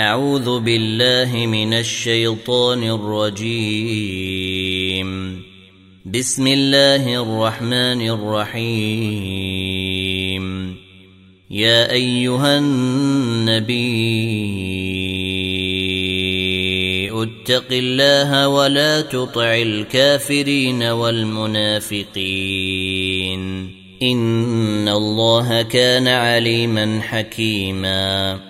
أعوذ بالله من الشيطان الرجيم. بسم الله الرحمن الرحيم. يا أيها النبي اتق الله ولا تطع الكافرين والمنافقين. إن الله كان عليما حكيما.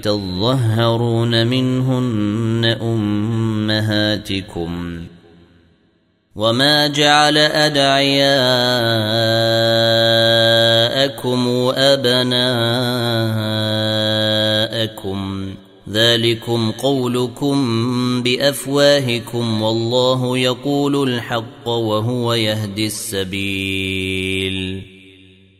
تظهرون منهن أمهاتكم وما جعل أدعياءكم أبناءكم ذلكم قولكم بأفواهكم والله يقول الحق وهو يهدي السبيل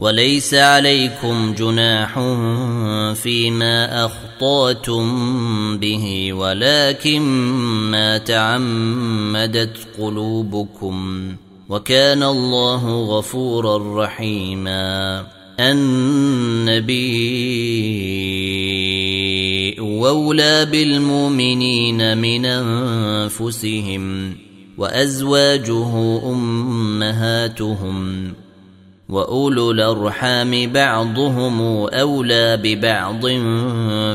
وليس عليكم جناح فيما أخطأتم به ولكن ما تعمدت قلوبكم. وكان الله غفورا رحيما. النبي اولى بالمؤمنين من أنفسهم وأزواجه أمهاتهم. واولو الارحام بعضهم اولى ببعض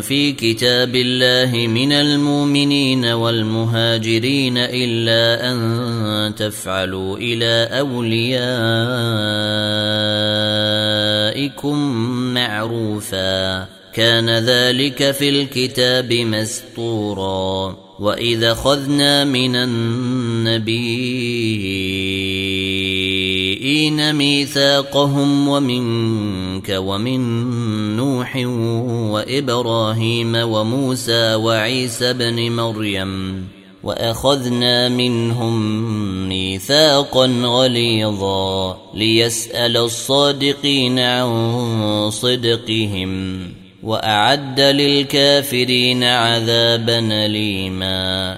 في كتاب الله من المؤمنين والمهاجرين الا ان تفعلوا إلى اوليائكم معروفا كان ذلك في الكتاب مسطورا واذا خذنا من النبيين ميثاقهم ومنك ومن نوح وابراهيم وموسى وعيسى بن مريم واخذنا منهم ميثاقا غليظا ليسال الصادقين عن صدقهم واعد للكافرين عذابا اليما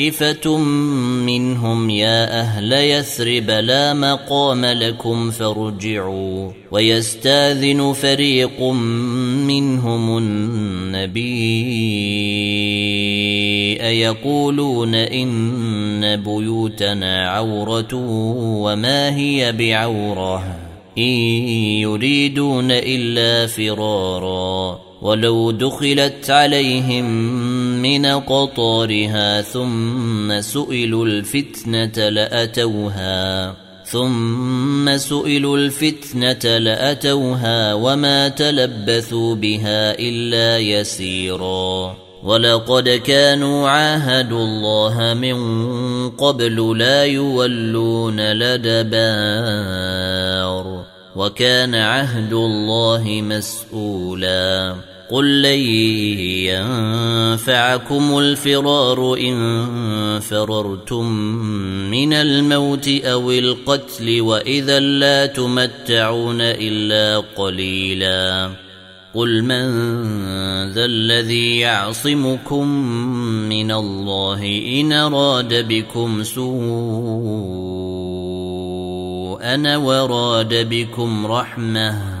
طائفة منهم يا أهل يثرب لا مقام لكم فارجعوا. ويستاذن فريق منهم النبي يقولون إن بيوتنا عورة وما هي بعورة. إن يريدون إلا فرارا. ولو دخلت عليهم من قطارها ثم سئلوا الفتنة لأتوها ثم سئلوا الفتنة لأتوها وما تلبثوا بها إلا يسيرا. ولقد كانوا عاهدوا الله من قبل لا يولون لدبار وكان عهد الله مسؤولا. قل لن ينفعكم الفرار إن فررتم من الموت أو القتل وإذا لا تمتعون إلا قليلا. قل من ذا الذي يعصمكم من الله إن أراد بكم سوءا وراد بكم رحمة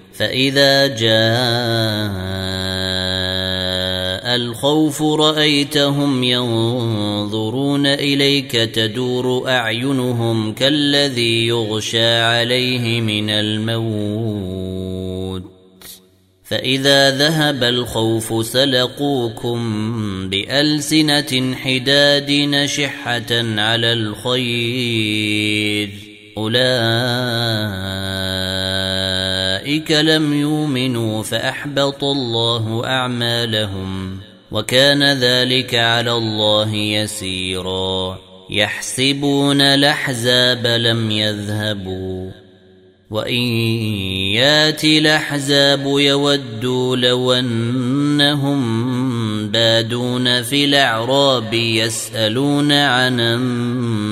فإذا جاء الخوف رأيتهم ينظرون إليك تدور أعينهم كالذي يغشى عليه من الموت. فإذا ذهب الخوف سلقوكم بألسنة حداد نشحة على الخير. اولئك لم يؤمنوا فاحبط الله اعمالهم وكان ذلك على الله يسيرا يحسبون الاحزاب لم يذهبوا وان ياتي الاحزاب يودوا لو انهم بادون في الاعراب يسالون عن انبائكم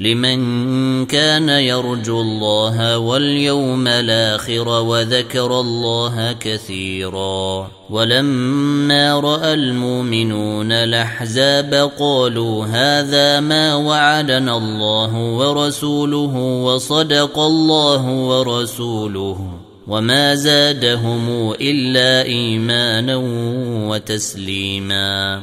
لمن كان يرجو الله واليوم الآخر وذكر الله كثيرا ولما رأى المؤمنون الأحزاب قالوا هذا ما وعدنا الله ورسوله وصدق الله ورسوله وما زادهم إلا إيمانا وتسليما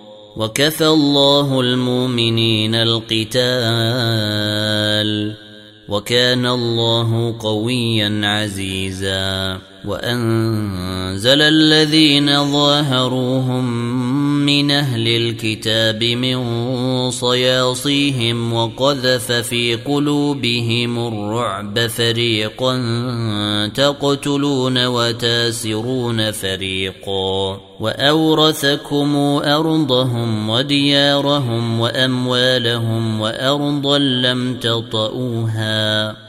وكفى الله المؤمنين القتال وكان الله قويا عزيزا وأنزل الذين ظاهروهم من أهل الكتاب من صياصيهم وقذف في قلوبهم الرعب فريقا تقتلون وتاسرون فريقا وأورثكم أرضهم وديارهم وأموالهم وأرضا لم تطئوها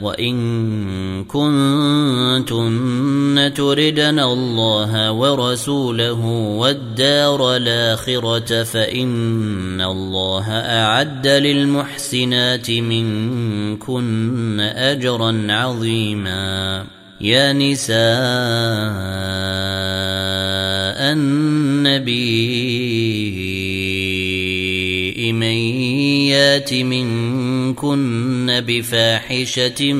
وإن كنتن تردن الله ورسوله والدار الآخرة فإن الله أعد للمحسنات منكن أجرا عظيما. يا نساء النبي من يات منكن بفاحشة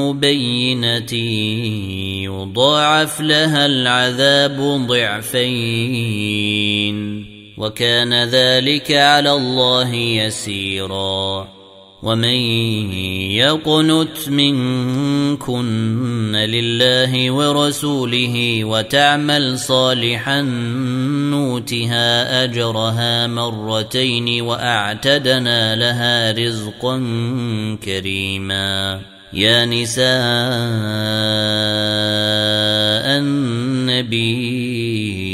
مبينة يضاعف لها العذاب ضعفين وكان ذلك على الله يسيرا ومن يقنت منكن لله ورسوله وتعمل صالحا نوتها اجرها مرتين واعتدنا لها رزقا كريما يا نساء النبي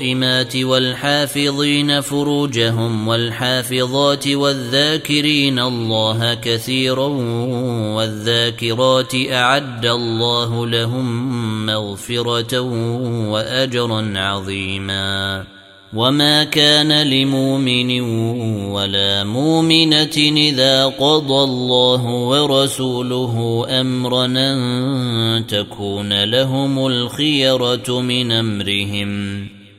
والصائمات والحافظين فروجهم والحافظات والذاكرين الله كثيرا والذاكرات أعد الله لهم مغفرة وأجرا عظيما وما كان لمؤمن ولا مؤمنة إذا قضى الله ورسوله أمرا أن تكون لهم الخيرة من أمرهم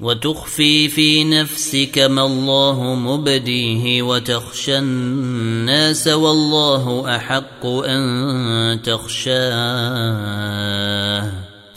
وتخفي في نفسك ما الله مبديه وتخشى الناس والله أحق أن تخشاه.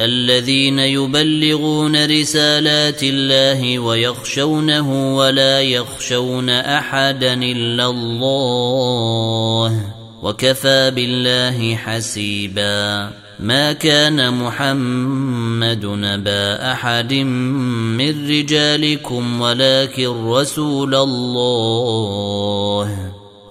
الذين يبلغون رسالات الله ويخشونه ولا يخشون أحدا إلا الله وكفى بالله حسيبا ما كان محمد نبا أحد من رجالكم ولكن رسول الله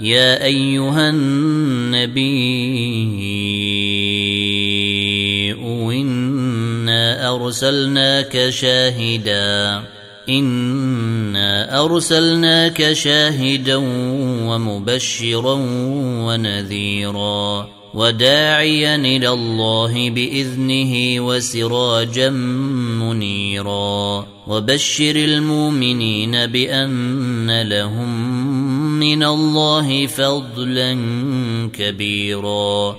يا أيها النبي إنا أرسلناك شاهدا إنا أرسلناك شاهدا ومبشرا ونذيرا وداعيا إلى الله بإذنه وسراجا منيرا وبشر المؤمنين بأن لهم من الله فضلا كبيرا.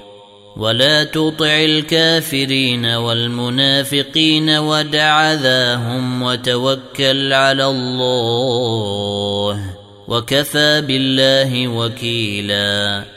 ولا تطع الكافرين والمنافقين ودع ذاهم وتوكل على الله وكفى بالله وكيلا.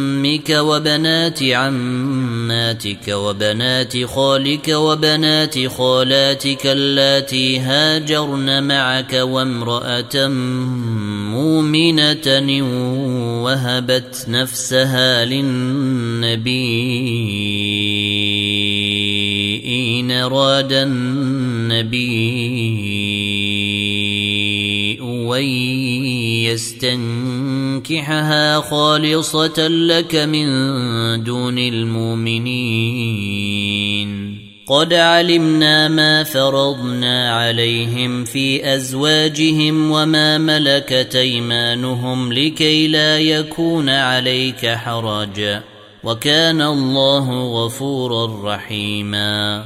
عمك وبنات عماتك وبنات خالك وبنات خالاتك اللاتي هاجرن معك وامرأة مؤمنة وهبت نفسها للنبي إن أراد النبي أن يستنكحها خالصة لك من دون المؤمنين. قد علمنا ما فرضنا عليهم في أزواجهم وما ملكت أيمانهم لكي لا يكون عليك حرج. وكان الله غفورا رحيما.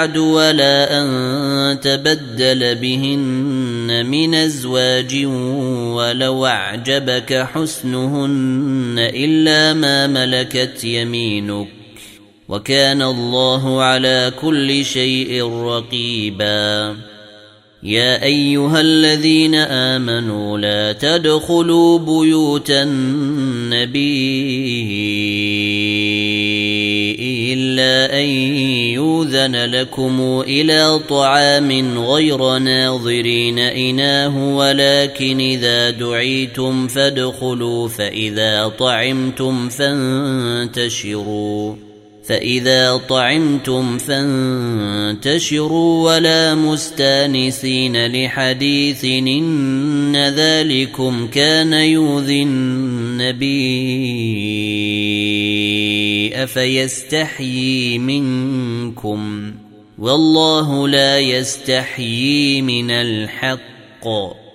بعد ولا أن تبدل بهن من أزواج ولو أعجبك حسنهن إلا ما ملكت يمينك وكان الله على كل شيء رقيبا. يا أيها الذين آمنوا لا تدخلوا بيوت النبي الا أن يوذن لكم إلى طعام غير ناظرين إناه ولكن إذا دعيتم فادخلوا فإذا طعمتم فانتشروا. فإذا طعمتم فانتشروا ولا مستانسين لحديث إن ذلكم كان يؤذي النبي أفيستحيي منكم والله لا يستحيي من الحق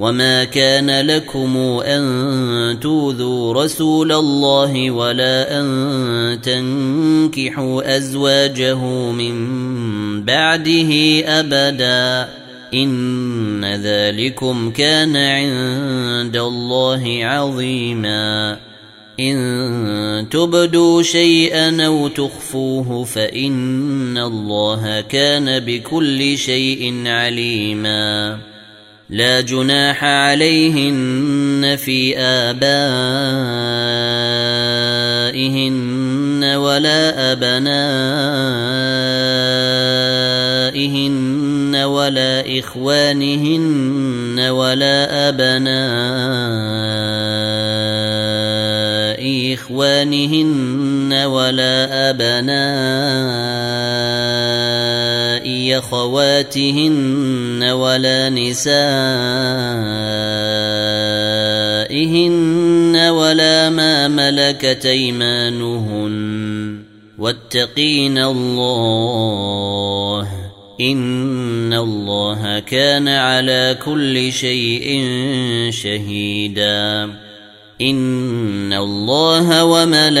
وما كان لكم ان توذوا رسول الله ولا ان تنكحوا ازواجه من بعده ابدا ان ذلكم كان عند الله عظيما ان تبدوا شيئا أو تخفوه فان الله كان بكل شيء عليما لا جناح عليهن في آبائهن ولا أبنائهن ولا إخوانهن ولا أبناء إخوانهن ولا أبناء خواتهن ولا نسائهن ولا ما ملكت أيمانهن واتقين الله إن الله كان على كل شيء شهيدا إن الله وملائكته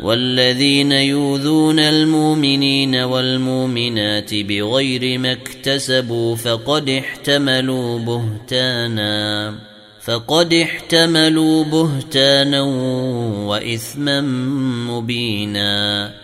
والذين يؤذون المؤمنين والمؤمنات بغير ما اكتسبوا فقد احتملوا بهتانا فقد احتملوا بهتانا واثما مبينا.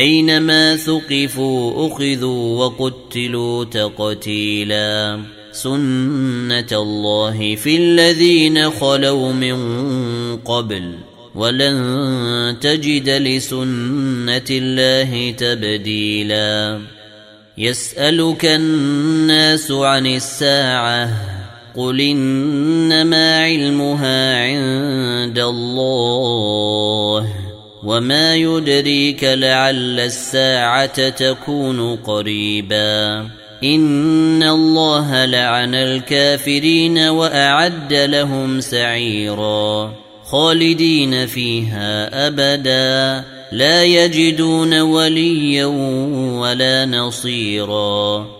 أينما ثقفوا أخذوا وقتلوا تقتيلا. سنة الله في الذين خلوا من قبل ولن تجد لسنة الله تبديلا. يسألك الناس عن الساعة قل إنما علمها عند الله. وما يدريك لعل الساعة تكون قريبا. إن الله لعن الكافرين وأعد لهم سعيرا. خالدين فيها أبداً. لا يجدون وليا ولا نصيرا.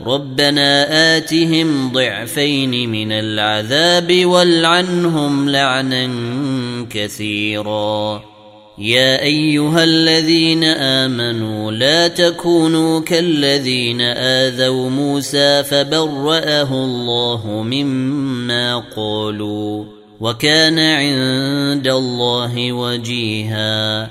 ربنا آتهم ضعفين من العذاب والعنهم لعنا كثيرا. يا أيها الذين آمنوا لا تكونوا كالذين آذوا موسى فبرأه الله مما قالوا وكان عند الله وجيها.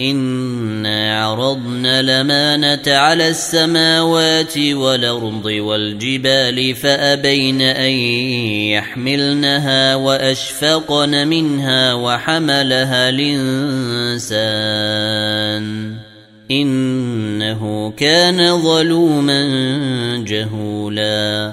انا عرضنا لمانه على السماوات والارض والجبال فابين ان يحملنها واشفقن منها وحملها الانسان انه كان ظلوما جهولا